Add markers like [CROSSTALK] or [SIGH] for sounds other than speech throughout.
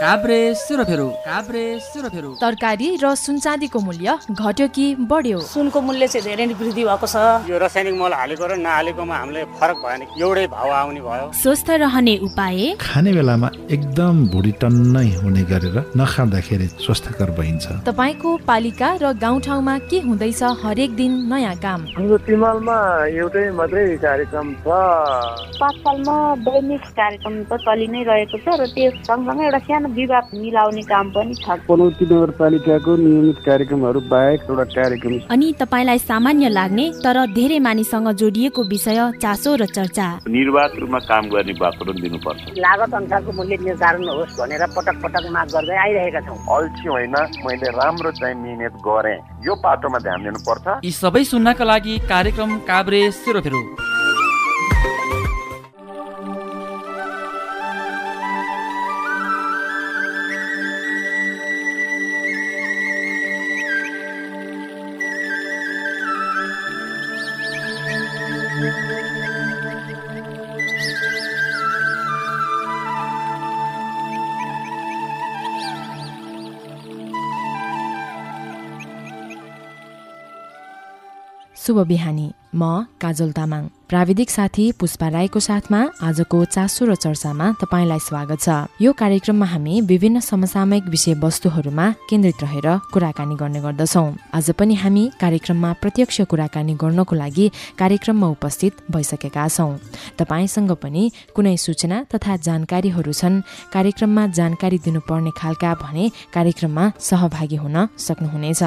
काभ्रे सिरोफेरो काभ्रे सिरोफेरो तरकारी र सुनचाँदीको मूल्य घट्यो कि बढ्यो? सुनको मूल्य चाहिँ धेरै नै वृद्धि भएको छ। यो रासायनिक मल हालेको र नहालेकोमा हामीले फरक भएन एउटै भाउ आउने भयो। स्वस्थ रहने उपाय? खाने बेलामा एकदम भुडी टन्नै हुने गरेर नखाँदाखेरि स्वस्थकर भइन्छ तपाईँको पालिका र गाउँठाउँमा के हुँदैछ हरेक दिन नयाँ काम? हाम्रो तिमालमा एउटै मात्रै कार्यक्रम छ। पाठशालमा दैनिक कार्यक्रम त चलि नै रहेको छ र त्यो सँगसँगै एउटा सानो विवाद मिलाउने काम पनि छ। पनौती नगरपालिकाको नियमित कार्यक्रमहरू बाहेक एउटा कार्यक्रम अनि तपाईँलाई सामान्य लाग्ने तर धेरै मानिससँग जोडिएको विषय चासो र चर्चा। निर्वाध रूपमा काम गर्ने वातावरण दिनुपर्छ। लागत अनुसारको मूल्य निर्धारण होस् भनेर पटक पटक माग गर्दै आइरहेका छौँ। अल्छी होइन मैले राम्रो चाहिँ मिहिनेत गरेँ। यो पाटोमा ध्यान दिनुपर्छ। यी सबै सुन्नका लागि कार्यक्रम काभ्रे सिरोफेरो। शुभ बिहानी। म काजल तामाङ। प्राविधिक साथी पुष्पा राईको साथमा आजको चासो र चर्चामा तपाईँलाई स्वागत छ। यो कार्यक्रममा हामी विभिन्न समसामयिक विषयवस्तुहरूमा केन्द्रित रहेर कुराकानी गर्ने गर्दछौँ। आज पनि हामी कार्यक्रममा प्रत्यक्ष कुराकानी गर्नको लागि कार्यक्रममा उपस्थित भइसकेका छौँ। तपाईँसँग पनि कुनै सूचना तथा जानकारीहरू छन् कार्यक्रममा जानकारी दिनुपर्ने खालका भने कार्यक्रममा सहभागी हुन सक्नुहुनेछ।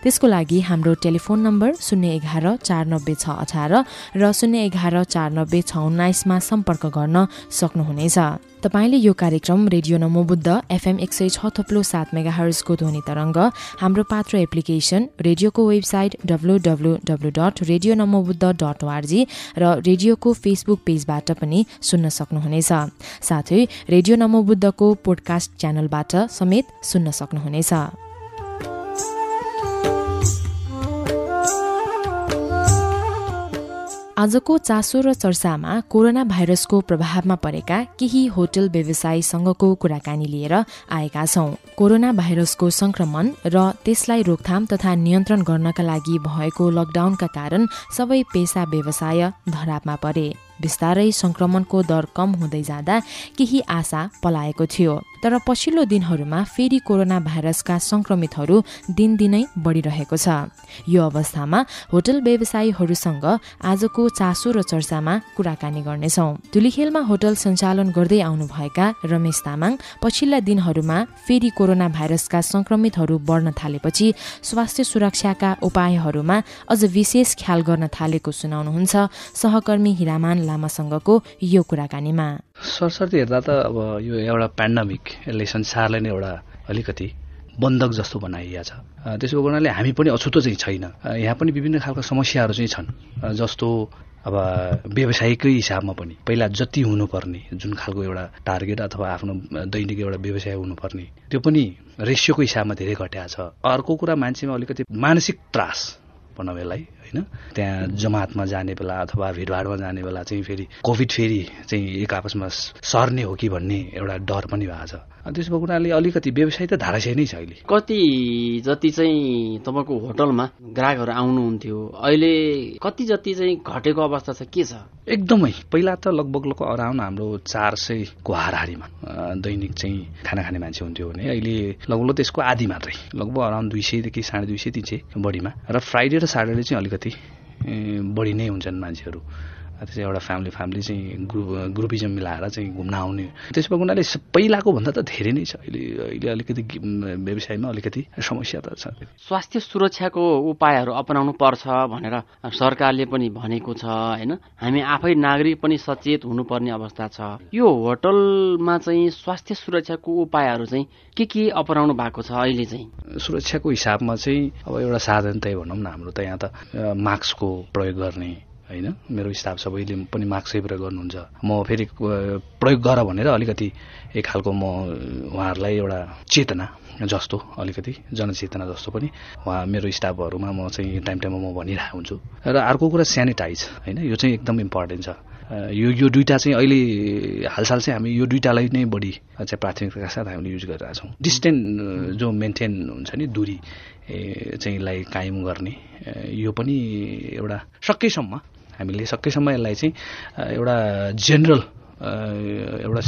त्यसको लागि हाम्रो टेलिफोन नम्बर शून्य एघार चार नब्बे छ अठार र शून्य एघार चार नब्बे छ उन्नाइसमा सम्पर्क गर्न सक्नुहुनेछ। तपाईँले यो कार्यक्रम रेडियो नमोबुद्ध एफएम एक सय छ थप्लो सात मेगा ध्वनि तरङ्ग हाम्रो पात्र एप्लिकेसन रेडियोको website W W W dot radio Namobuddha dot O R G र रेडियोको फेसबुक पेजबाट पनि सुन्न सक्नुहुनेछ। साथै रेडियो नमोबुद्धको पोडकास्ट च्यानलबाट समेत सुन्न सक्नुहुनेछ। आजको चासो र चर्चामा कोरोना भाइरसको प्रभावमा परेका केही होटल व्यवसायीसँगको कुराकानी लिएर आएका छौं। कोरोना भाइरसको संक्रमण र त्यसलाई रोकथाम तथा नियन्त्रण गर्नका लागि भएको लकडाउनका कारण सबै पेसा व्यवसाय धरापमा परे। बिस्तारै संक्रमणको दर कम हुँदै जाँदा केही आशा पलाएको थियो। तर पछिल्लो दिनहरूमा फेरि कोरोना भाइरसका संक्रमितहरू दिनदिनै बढ़िरहेको छ। यो अवस्थामा होटल व्यवसायीहरूसँग आजको चासो र चर्चामा कुराकानी गर्नेछौ। तुलिखेलमा होटल सञ्चालन गर्दै आउनुभएका रमेश तामाङ पछिल्ला दिनहरूमा फेरि कोरोना भाइरसका संक्रमितहरू बढ्न थालेपछि स्वास्थ्य सुरक्षाका उपायहरूमा अझ विशेष ख्याल गर्न थालेको सुनाउनुहुन्छ सहकर्मी हिरामान लामासँगको यो कुराकानीमा। सरसर्ती हेर्दा त अब यो एउटा पेन्डामिक यसले संसारलाई नै एउटा अलिकति बन्धक जस्तो बनाइएको छ। त्यसो गर्नाले हामी पनि अछुतो चाहिँ छैन। यहाँ पनि विभिन्न खालका समस्याहरू चाहिँ छन्। जस्तो अब व्यवसायिकै हिसाबमा पनि पहिला जति हुनुपर्ने जुन खालको एउटा टार्गेट अथवा आफ्नो दैनिक एउटा व्यवसाय हुनुपर्ने त्यो पनि रेसियोको हिसाबमा धेरै घट्या छ। अर्को कुरा मान्छेमा अलिकति मानसिक त्रास भनौँ यसलाई। होइन? त्यहाँ जमातमा जाने बेला अथवा भिडभाडमा जाने बेला चाहिँ फेरि कोभिड फेरि चाहिँ एक आपसमा सर्ने हो कि भन्ने एउटा डर पनि भएको छ। त्यसो भएको हुनाले अलिकति व्यवसाय त धाराशय नै छ अहिले। कति जति चाहिँ तपाईँको होटलमा ग्राहकहरू आउनुहुन्थ्यो अहिले कति जति चाहिँ घटेको अवस्था छ के छ? एकदमै। पहिला त लगभग लगभग अराउन्ड हाम्रो चार सयको हाराहारीमा दैनिक चाहिँ खाना खाने मान्छे हुन्थ्यो भने अहिले लगभग त्यसको आधी मात्रै। लगभग अराउन्ड दुई सयदेखि साढे दुई सय तिन सय बढीमा। र फ्राइडे र स्याटरडे चाहिँ अलिकति बढी नै हुन्छन् मान्छेहरू। त्यसै एउटा फ्यामिली फ्यामिली चाहिँ ग्रुप ग्रुपिजम मिलाएर चाहिँ घुम्न आउने। त्यसो भएको हुनाले पहिलाको भन्दा त धेरै नै छ। अहिले अहिले अलिकति व्यवसायमा अलिकति समस्या त छ। स्वास्थ्य सुरक्षाको उपायहरू अपनाउनु पर्छ भनेर सरकारले पनि भनेको छ होइन? हामी आफै नागरिक पनि सचेत हुनुपर्ने अवस्था छ। यो होटलमा चाहिँ स्वास्थ्य सुरक्षाको उपायहरू चाहिँ के के अपनाउनु भएको छ अहिले चाहिँ? सुरक्षाको हिसाबमा चाहिँ अब एउटा साधनतै भनौँ न हाम्रो त यहाँ त मास्कको प्रयोग गर्ने होइन? मेरो स्टाफ सबैले पनि मास्कै प्रयोग गर्नुहुन्छ। म फेरि प्रयोग गर भनेर अलिकति एक खालको म उहाँहरूलाई एउटा चेतना जस्तो अलिकति जनचेतना जस्तो पनि उहाँ मेरो स्टाफहरूमा म चाहिँ टाइम टाइममा म भनिरहेको हुन्छु। र अर्को कुरा सेनिटाइज होइन? यो चाहिँ एकदम इम्पोर्टेन्ट छ। यो यो दुइटा चाहिँ अहिले हालसाल चाहिँ हामी यो दुइटालाई नै बढी चाहिँ प्राथमिकताका साथ हामीले युज गरिरहेका छौँ। डिस्टेन्स जो मेन्टेन हुन्छ नि दूरी चाहिँ लाई कायम गर्ने यो पनि एउटा सकेसम्म हामीले सकेसम्म यसलाई चाहिँ एउटा जेनरल एउटा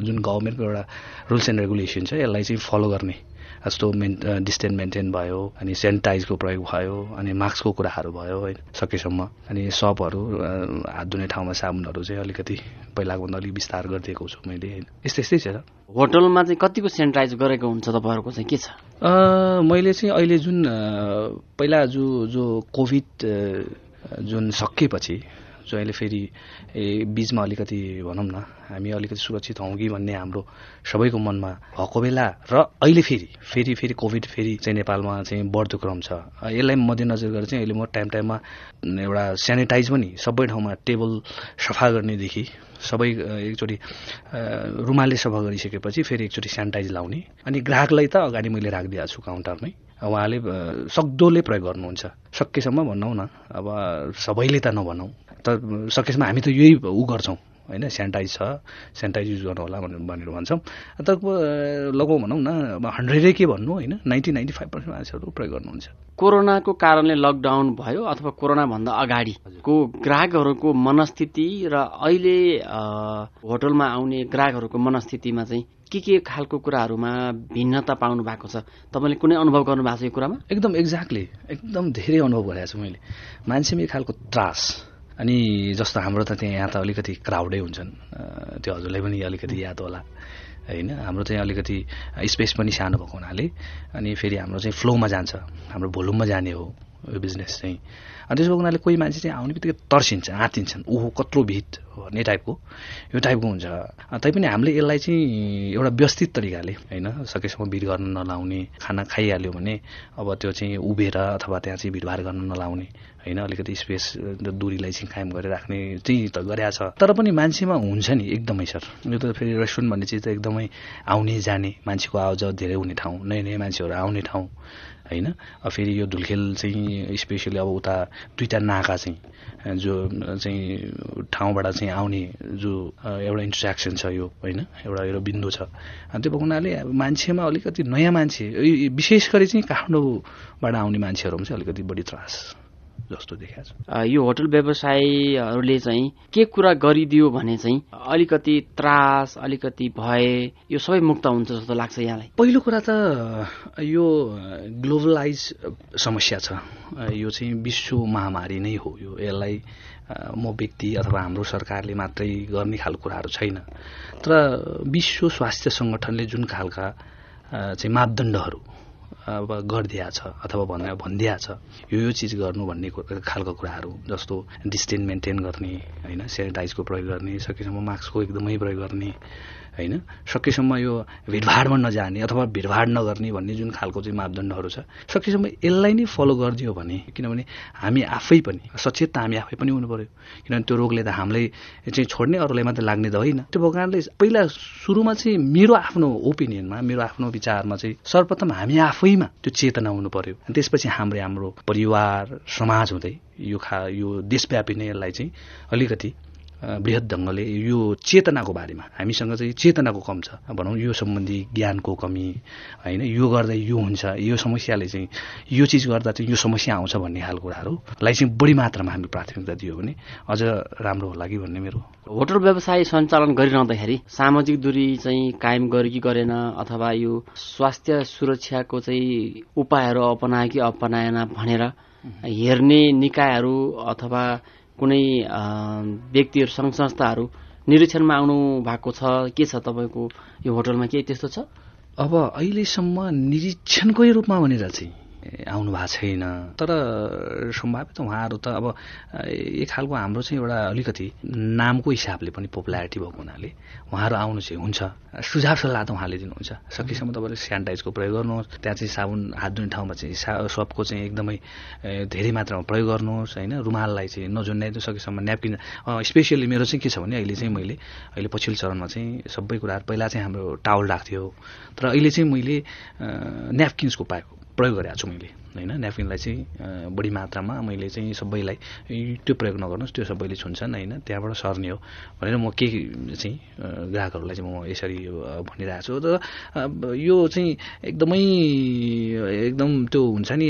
जुन गभर्मेन्टको एउटा रुल्स एन्ड रेगुलेसन छ यसलाई चाहिँ फलो गर्ने। जस्तो मेन डिस्टेन्स मेन्टेन भयो अनि सेनिटाइजको प्रयोग भयो अनि मास्कको कुराहरू भयो होइन सकेसम्म। अनि सपहरू हात धुने ठाउँमा साबुनहरू चाहिँ अलिकति पहिलाको भन्दा अलिक विस्तार गरिदिएको छु मैले होइन। यस्तै यस्तै छ। होटलमा चाहिँ कतिको सेनिटाइज गरेको हुन्छ तपाईँहरूको चाहिँ के छ? मैले चाहिँ अहिले जुन पहिला जो जो कोभिड जुन सकिएपछि जो अहिले फेरि बिचमा अलिकति भनौँ न हामी अलिकति सुरक्षित हौँ कि भन्ने हाम्रो सबैको मनमा भएको बेला र अहिले फेरि फेरि फेरि कोभिड फेरि चाहिँ नेपालमा चाहिँ बढ्दो क्रम छ। यसलाई मध्यनजर गरेर चाहिँ अहिले म टाइम टाइममा एउटा सेनिटाइज पनि सबै ठाउँमा टेबल सफा गर्नेदेखि सबै एकचोटि रुमालले सफा गरिसकेपछि फेरि एकचोटि सेनिटाइज लाउने। अनि ग्राहकलाई त अगाडि मैले राखिदिएको छु काउन्टरमै। उहाँले सक्दोले प्रयोग गर्नुहुन्छ। सकेसम्म भनौँ न अब सबैले त नभनौँ। त सकेसम्म हामी त यही ऊ गर्छौँ होइन? सेनिटाइज छ सेनिटाइज युज गर्नु होला भनेर भनेर भन्छौँ। तर लगाउँ भनौँ न अब हन्ड्रेडै के भन्नु होइन? नाइन्टी नाइन्टी फाइभ पर्सेन्ट मान्छेहरू प्रयोग गर्नुहुन्छ। कोरोनाको कारणले लकडाउन भयो अथवा कोरोनाभन्दा अगाडिको ग्राहकहरूको मनस्थिति र अहिले होटलमा आउने ग्राहकहरूको मनस्थितिमा चाहिँ के के खालको कुराहरूमा भिन्नता पाउनु भएको छ? तपाईँले कुनै अनुभव गर्नु भएको छ यो कुरामा? एकदम एक्ज्याक्टली एकदम धेरै अनुभव गरेको छु मैले। मान्छेमा खालको त्रास अनि जस्तो हाम्रो त त्यहाँ यहाँ त अलिकति क्राउडै हुन्छन्। त्यो हजुरलाई पनि अलिकति याद होला। होइन हाम्रो चाहिँ अलिकति स्पेस पनि सानो भएको हुनाले। अनि फेरि हाम्रो चाहिँ फ्लोमा जान्छ। हाम्रो भोल्युममा जाने हो। यो बिजनेस चाहिँ। अनि त्यसो हुनाले कोही मान्छे चाहिँ आउने बित्तिकै तर्सिन्छ आँतिन्छन् ओहो कत्रो भिड भन्ने टाइपको यो टाइपको हुन्छ। तैपनि हामीले यसलाई चाहिँ एउटा व्यवस्थित तरिकाले होइन सकेसम्म भिड गर्न नलाउने खाना खाइहाल्यो भने अब त्यो चाहिँ उभिएर अथवा त्यहाँ चाहिँ भिडभाड गर्न नलाउने होइन अलिकति स्पेस दुरीलाई चाहिँ कायम गरेर राख्ने चाहिँ त गरेका छ। तर पनि मान्छेमा हुन्छ नि एकदमै सर। यो त फेरि रेस्टुरेन्ट भन्ने चिज त एकदमै आउने जाने मान्छेको आवाज धेरै हुने ठाउँ नयाँ नयाँ मान्छेहरू आउने ठाउँ। होइन? फेरि यो धुलखेल चाहिँ स्पेसली अब उता दुईवटा नाका चाहिँ जो चाहिँ ठाउँबाट चाहिँ आउने जो एउटा इन्ट्रेक्सन छ यो होइन? एउटा एउटा बिन्दु छ। त्यो भएको हुनाले मान्छेमा अलिकति नयाँ मान्छे विशेष गरी चाहिँ काठमाडौँबाट आउने मान्छेहरूमा चाहिँ अलिकति बढी त्रास। जस्तो देखाएको छ। यो होटल व्यवसायीहरूले चाहिँ के कुरा गरिदियो भने चाहिँ अलिकति त्रास अलिकति भए यो सबै मुक्त हुन्छ जस्तो लाग्छ यहाँलाई? पहिलो कुरा त यो ग्लोबलाइज समस्या छ। यो चाहिँ विश्व महामारी नै हो यो। यसलाई म व्यक्ति अथवा हाम्रो सरकारले मात्रै गर्ने खालको कुराहरू छैन। तर विश्व स्वास्थ्य सङ्गठनले जुन खालका चाहिँ मापदण्डहरू अब गरिदिया छ अथवा भन् भनिदिया छ। यो यो चिज गर्नु भन्ने खालको कुराहरू जस्तो डिस्टेन्स मेन्टेन गर्ने होइन सेनिटाइजको प्रयोग गर्ने सकेसम्म मास्कको एकदमै प्रयोग गर्ने होइन? सकेसम्म यो भिडभाडमा नजाने अथवा भिडभाड नगर्ने भन्ने जुन खालको चाहिँ मापदण्डहरू छ सकेसम्म यसलाई नै फलो गरिदियो भने किनभने हामी आफै पनि सचेत त हामी आफै पनि हुनु पऱ्यो किनभने त्यो रोगले त हामीलाई चाहिँ छोड्ने अरूलाई मात्रै लाग्ने त होइन। त्यो कारणले पहिला सुरुमा चाहिँ मेरो आफ्नो ओपिनियनमा मेरो आफ्नो विचारमा चाहिँ सर्वप्रथम हामी आफैमा त्यो चेतना हुनु पर्यो त्यसपछि हाम्रो हाम्रो परिवार समाज हुँदै यो खा यो देशव्यापी नै यसलाई चाहिँ अलिकति वृहत ढङ्गले यो चेतनाको बारेमा हामीसँग चाहिँ चेतनाको कम छ। भनौँ यो सम्बन्धी ज्ञानको कमी होइन यो गर्दा यो हुन्छ यो समस्याले चाहिँ यो चिज गर्दा चाहिँ यो समस्या आउँछ भन्ने खालको कुराहरूलाई चाहिँ बढी मात्रामा हामी प्राथमिकता दियो भने अझ राम्रो होला कि भन्ने मेरो? होटल व्यवसाय सञ्चालन गरिरहँदाखेरि सामाजिक दूरी चाहिँ कायम गरे कि गरेन अथवा यो स्वास्थ्य सुरक्षाको चाहिँ उपायहरू अपनायो कि अपनाएन भनेर हेर्ने निकायहरू अथवा कुनै व्यक्तिहरू सङ्घ संस्थाहरू निरीक्षणमा आउनु भएको छ के छ तपाईँको यो होटलमा? के त्यस्तो छ? अब अहिलेसम्म निरीक्षणकै रूपमा भनेर चाहिँ आउनु भएको छैन। तर सम्भावित उहाँहरू त अब एक खालको हाम्रो चाहिँ एउटा अलिकति नामको हिसाबले पनि पपुलारिटी भएको हुनाले उहाँहरू आउनु चाहिँ हुन्छ। सुझाव सल्लाह त उहाँले दिनुहुन्छ। सकेसम्म तपाईँले सेनिटाइजको प्रयोग गर्नुहोस्। त्यहाँ चाहिँ साबुन हात धुने ठाउँमा चाहिँ सबको चाहिँ एकदमै धेरै मात्रामा प्रयोग गर्नुहोस् होइन। रुमाललाई चाहिँ नजुन्ने सकेसम्म न्यापकिन स्पेसियली मेरो चाहिँ के छ भने अहिले चाहिँ मैले अहिले पछिल्लो चरणमा चाहिँ सबै कुराहरू पहिला चाहिँ हाम्रो टावल राख्थ्यो। तर अहिले चाहिँ मैले न्यापकिन्सको पाएको। प्रयोग गरेको छु मैले होइन? न्यापकिनलाई चाहिँ बढी मात्रामा मैले चाहिँ सबैलाई त्यो प्रयोग नगर्नुहोस् त्यो सबैले छुन्छन् होइन? त्यहाँबाट सर्ने हो भनेर म के चाहिँ ग्राहकहरूलाई चाहिँ म यसरी भनिरहेको छु। र यो चाहिँ एकदमै एकदम त्यो हुन्छ नि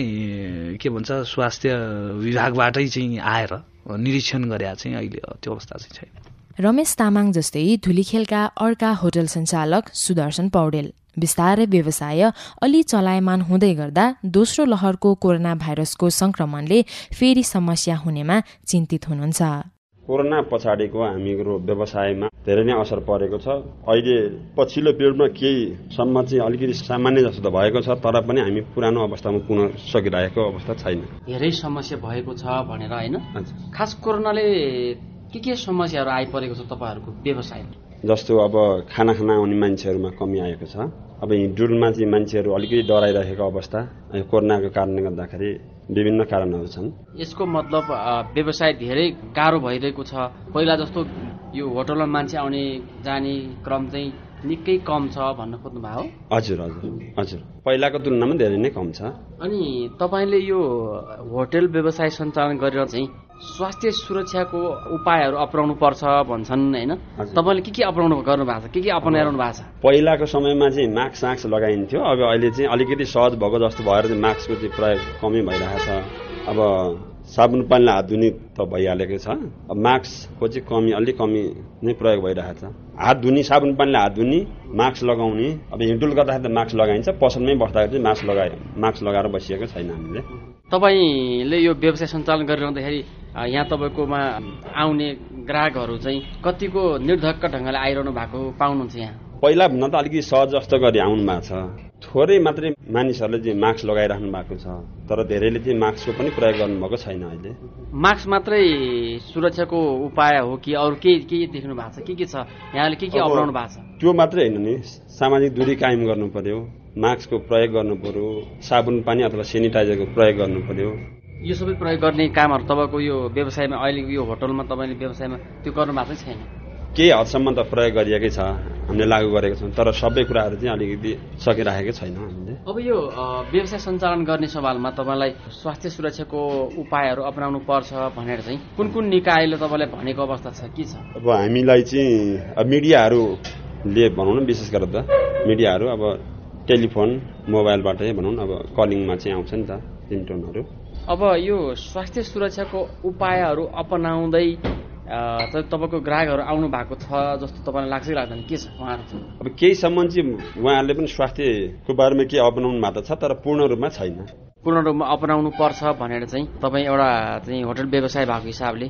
के भन्छ स्वास्थ्य विभागबाटै चाहिँ आएर निरीक्षण गरे चाहिँ अहिले त्यो अवस्था चाहिँ छैन। रमेश तामाङ जस्तै धुलीखेलका अर्का होटल सञ्चालक सुदर्शन पौडेल। बिस्तारै व्यवसाय अलि चलायमान हुँदै गर्दा दोस्रो लहरको कोरोना भाइरसको संक्रमणले फेरि समस्या हुनेमा चिन्तित हुनुहुन्छ। कोरोना पछाडिको हाम्रो व्यवसायमा धेरै नै असर परेको छ। अहिले पछिल्लो पिरियडमा केही सम्म चाहिँ अलिकति सामान्य जस्तो त भएको छ तर पनि हामी पुरानो अवस्थामा पुग्न सकिरहेको अवस्था छैन। धेरै समस्या भएको छ भनेर होइन। खास कोरोनाले के के समस्याहरू आइपरेको छ तपाईँहरूको व्यवसायमा? जस्तो अब खाना खान आउने मान्छेहरूमा कमी आएको छ। अब हिँडुलमा चाहिँ मान्छेहरू अलिकति डराइरहेको अवस्था कोरोनाको कारणले गर्दाखेरि विभिन्न कारणहरू छन्। यसको मतलब व्यवसाय धेरै गाह्रो भइरहेको छ। पहिला जस्तो यो होटलमा मान्छे आउने जाने क्रम चाहिँ निकै कम छ भन्न खोज्नु भयो हजुर हजुर हजुर। पहिलाको तुलनामा धेरै नै कम छ। अनि तपाईँले यो होटल व्यवसाय सञ्चालन गरेर चाहिँ स्वास्थ्य सुरक्षाको उपायहरू अप्नाउनु पर्छ भन्छन् होइन? तपाईँले के के अप्नाउनु गर्नु भएको छ? के के अपनाइरहनु भएको छ? पहिलाको समयमा चाहिँ मास्क साक्स लगाइन्थ्यो। अब अहिले चाहिँ अलिकति सहज भएको जस्तो भएर चाहिँ मास्कको चाहिँ प्रयोग कमै भइरहेछ। अब साबुन पानीले हात धुने त भइहालेको छ। अब मास्कको चाहिँ कमी अलिक कमी नै प्रयोग भइरहेछ हात धुने साबुन पानीले हात धुने मास्क लगाउने। अब हिँडुल गर्दाखेरि त मास्क लगाइन्छ। पसलमै बस्दाखेरि चाहिँ मास्क लगाए मास्क लगाएर बसिएको छैन हामीले। तपाईँले यो व्यवसाय सञ्चालन गरिरहँदाखेरि यहाँ तपाईँकोमा आउने ग्राहकहरू चाहिँ कतिको निर्धक्क ढङ्गले आइरहनु भएको पाउनुहुन्छ यहाँ? पहिला भन्दा त अलिकति सहज जस्तो गरी आउनु भएको छ। थोरै मात्रै मानिसहरूले चाहिँ मास्क लगाइराख्नु भएको छ तर धेरैले चाहिँ मास्कको पनि प्रयोग गर्नुभएको छैन अहिले। मास्क मात्रै सुरक्षाको उपाय हो कि अरू केही के देख्नु भएको छ? के के छ? यहाँले के के अपनाउनु भएको छ? त्यो मात्रै होइन नि। सामाजिक दूरी कायम गर्नु पर्यो। मास्कको प्रयोग गर्नु पर्यो। साबुन पानी अथवा सेनिटाइजरको प्रयोग गर्नु पर्यो। यो सबै प्रयोग गर्ने कामहरू तपाईँको यो व्यवसायमा अहिले यो होटलमा तपाईँले व्यवसायमा त्यो गर्नु भएको छैन? केही हदसम्म त प्रयोग गरिएकै छ हामीले लागू गरेको छौँ तर सबै कुराहरू चाहिँ अलिकति सकिराखेकै छैन हामीले। अब यो व्यवसाय सञ्चालन गर्ने सवालमा तपाईँलाई स्वास्थ्य सुरक्षाको उपायहरू अप्नाउनु पर्छ भनेर चाहिँ कुन कुन निकायले तपाईँलाई भनेको अवस्था छ के छ? अब हामीलाई चाहिँ अब मिडियाहरूले भनौँ न विशेष गरेर त मिडियाहरू अब टेलिफोन मोबाइलबाटै भनौँ न अब कलिङमा चाहिँ आउँछ नि त रिङटोनहरू अब यो स्वास्थ्य सुरक्षाको उपायहरू अपनाउँदै तपाईँको ग्राहकहरू आउनु भएको छ जस्तो तपाईँलाई लाग्छ कि लाग्दैन के छ उहाँहरू? अब केहीसम्म चाहिँ उहाँहरूले पनि स्वास्थ्यको बारेमा के अपनाउनु भएको छ तर पूर्ण रूपमा छैन। पूर्ण रूपमा अपनाउनु पर्छ भनेर चाहिँ तपाईँ एउटा चाहिँ होटल व्यवसाय भएको हिसाबले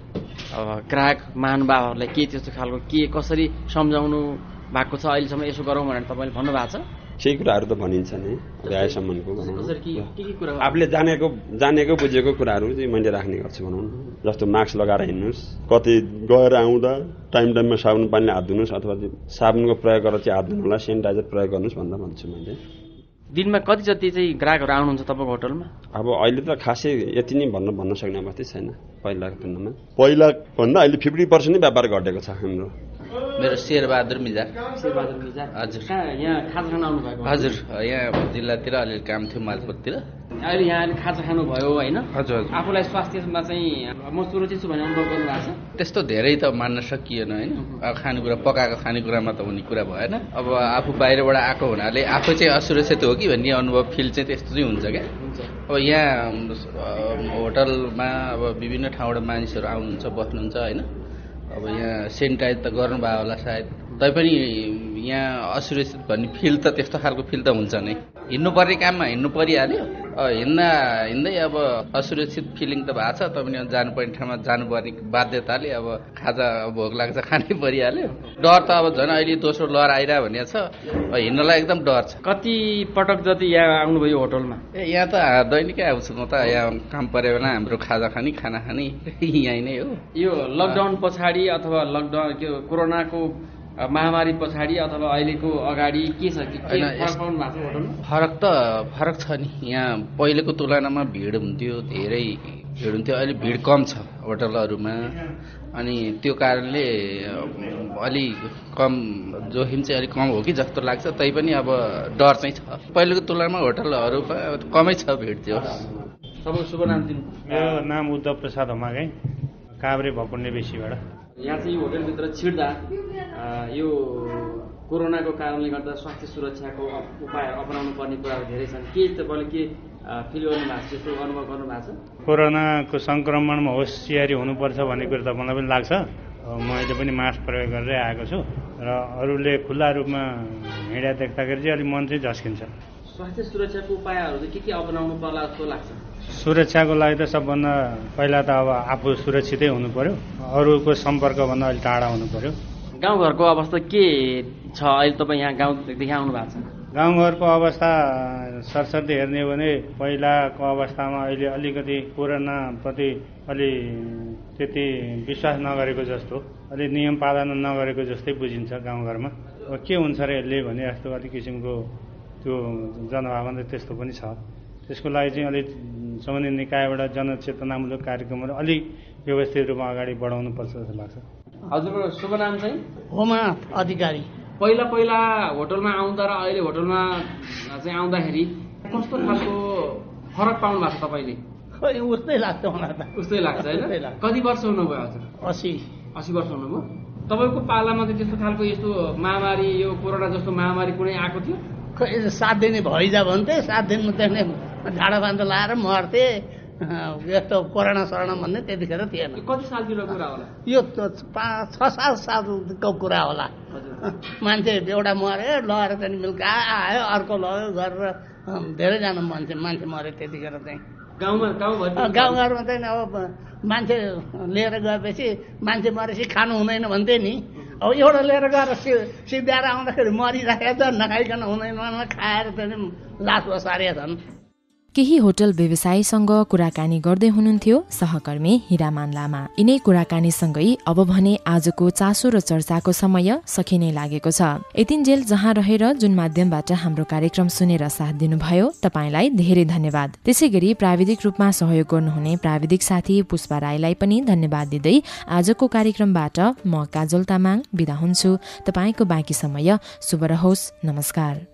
अब ग्राहक महानुभावहरूलाई के त्यस्तो खालको के कसरी सम्झाउनु भएको छ अहिलेसम्म यसो गरौँ भनेर तपाईँले भन्नुभएको छ। केही कुराहरू त भनिन्छ नि भनौँ आफूले जानेको जानेको बुझेको कुराहरू चाहिँ मैले राख्ने गर्छु भनौँ न। जस्तो मास्क लगाएर हिँड्नुहोस्। कति गएर आउँदा टाइम टाइममा साबुन पानीले हात धुनुहोस् अथवा साबुनको प्रयोग गरेर चाहिँ हात धुनुहोला सेनिटाइजर प्रयोग गर्नुहोस् भन्दा भन्छु मैले। दिनमा कति जति चाहिँ ग्राहकहरू आउनुहुन्छ तपाईँको होटलमा? अब अहिले त खासै यति नै भन्न भन्न सक्ने अवस्था छैन पहिलाको तुलनामा। पहिला भन्दा अहिले फिफ्टी पर्सेन्ट नै व्यापार घटेको छ हाम्रो। मेरो शेरबहादुर मिजा शेरबहादुर हजुर। यहाँ खाजा खान हजुर यहाँ जिल्लातिर अलिअलि काम थियो मालपोततिर। अहिले यहाँ खाजा खानुभयो होइन? हजुर हजुर। आफूलाई स्वास्थ्यमा चाहिँ म सुरक्षित छु भन्ने अनुभव गर्नु भएको छ। त्यस्तो धेरै त मान्न सकिएन होइन। अब खानेकुरा पकाएको खानेकुरामा त हुने कुरा भएन। अब आफू बाहिरबाट आएको हुनाले आफू चाहिँ असुरक्षित हो कि भन्ने अनुभव फिल चाहिँ त्यस्तो चाहिँ हुन्छ क्या। अब यहाँ होटलमा अब विभिन्न ठाउँबाट मानिसहरू आउनुहुन्छ बस्नुहुन्छ होइन। अब यहाँ सेनिटाइज त गर्नुभयो होला सायद। तैपनि यहाँ असुरक्षित भन्ने फिल त त्यस्तो खालको फिल त हुन्छ नै। हिँड्नुपर्ने काममा हिँड्नु परिहाल्यो हिँड्दा हिँड्दै अब असुरक्षित फिलिङ त भएको छ तपाईँ जानुपर्ने ठाउँमा जानुपर्ने बाध्यताले अब खाजा भोक लाग्छ खानै परिहाल्यो। डर त अब झन् अहिले दोस्रो लहर आइरह भनेको छ। हिँड्नलाई एकदम डर छ। कति पटक जति यहाँ आउनुभयो होटलमा? ए यहाँ त दैनिकै आउँछु म त। यहाँ काम पऱ्यो भने हाम्रो खाजा खाने खाना खाने। [LAUGHS] यहीँ नै हो। यो लकडाउन पछाडि अथवा लकडाउन कोरोनाको महामारी पछाडि अथवा अहिलेको अगाडि के छ? फरक त फरक छ नि। यहाँ पहिलेको तुलनामा भिड हुन्थ्यो धेरै भिड हुन्थ्यो अहिले भिड कम छ होटलहरूमा। अनि त्यो कारणले अलि कम जोखिम चाहिँ अलिक कम हो कि जस्तो लाग्छ तैपनि अब डर चाहिँ छ। पहिलेको तुलनामा होटलहरू कमै छ भिड त्यो। तपाईँको शुभ नाम दिनु। मेरो नाम उद्धव प्रसाद हमागाई काभ्रे भकुण्डे बेसीबाट। यहाँ चाहिँ होटलभित्र छिर्दा यो कोरोनाको कारणले गर्दा स्वास्थ्य सुरक्षाको उपाय अपनाउनु पर्ने कुराहरू धेरै छन्। के तपाईँले के फिल गर्नु भएको छ त्यस्तो अनुभव गर्नु भएको छ? कोरोनाको सङ्क्रमणमा होसियारी हुनुपर्छ भन्ने कुरो त मलाई पनि लाग्छ? मैले पनि मास्क प्रयोग गरेरै आएको छु र अरूले खुल्ला रूपमा हिँडा देख्दाखेरि चाहिँ अलिक मन चाहिँ झस्किन्छ। स्वास्थ्य सुरक्षाको उपायहरू चाहिँ के के अपनाउनु पर्ला जस्तो लाग्छ? सुरक्षाको लागि त सबभन्दा पहिला त अब आफू सुरक्षितै हुनु पर्यो। अरूको सम्पर्कभन्दा अलिक टाढा हुनु पर्यो। गाउँघरको अवस्था के छ? अहिले तपाईँ यहाँ गाउँदेखि आउनु भएको छ। गाउँघरको अवस्था सरसर्ती हेर्ने हो भने पहिलाको अवस्थामा अहिले अलिकति कोरोनाप्रति अलि त्यति विश्वास नगरेको जस्तो अलि नियम पालन नगरेको जस्तै बुझिन्छ गाउँघरमा। अब के हुन्छ र यसले भने जस्तो अलिक किसिमको त्यो जनभावना त्यस्तो पनि छ। त्यसको लागि चाहिँ अलिक सम्बन्धित निकायबाट जनचेतनामूलक कार्यक्रमहरू अलिक व्यवस्थित रूपमा अगाडि बढाउनुपर्छ जस्तो लाग्छ। हजुरको शुभ नाम चाहिँ? होमा अधिकारी। पहिला पहिला होटलमा आउँदा र अहिले होटलमा चाहिँ आउँदाखेरि कस्तो खालको फरक पाउनु भएको छ तपाईँले? खै उस्तै लाग्छ मलाई त। उस्तै लाग्छ होइन? कति वर्ष हुनुभयो हजुर? असी। असी वर्ष हुनुभयो। तपाईँको पालामा चाहिँ त्यस्तो खालको यस्तो महामारी यो कोरोना जस्तो महामारी कुनै आएको थियो? खै सात दिन भइजा भन्थे सात दिनमा त्यसले झाडा बान्ध लाएर मर्थे। यस्तो कोरोना सरोना भन्ने त्यतिखेर थिएन कति सालतिर कुरा होला यो पाँच छ सात सालको कुरा होला मान्छे एउटा मऱ्यो लगेर त्यहाँदेखि बेलुका आयो अर्को लग्यो गरेर धेरैजना मान्छे मान्छे मऱ्यो त्यतिखेर चाहिँ गाउँमा गाउँघरमा चाहिँ अब मान्छे लिएर गएपछि मान्छे मरेपछि खानु हुँदैन भन्थे नि अब एउटा लिएर गएर सि सिद्धाएर आउँदाखेरि मरिराखेको छ नखाइकन हुँदैन खाएर चाहिँ लास बसारेका छन् केही होटल व्यवसायीसँग कुराकानी गर्दै हुनुहुन्थ्यो सहकर्मी हिरामान लामा। यिनै कुराकानीसँगै अब भने आजको चासो र चर्चाको समय सकिने लागेको छ। यतिन्जेल जहाँ रहेर जुन माध्यमबाट हाम्रो कार्यक्रम सुनेर साथ दिनुभयो तपाईँलाई धेरै धन्यवाद। त्यसै गरी प्राविधिक रूपमा सहयोग गर्नुहुने प्राविधिक साथी पुष्पा राईलाई पनि धन्यवाद दिँदै आजको कार्यक्रमबाट म काजल तामाङ विदा हुन्छु। तपाईँको बाँकी समय शुभ रहोस्। नमस्कार।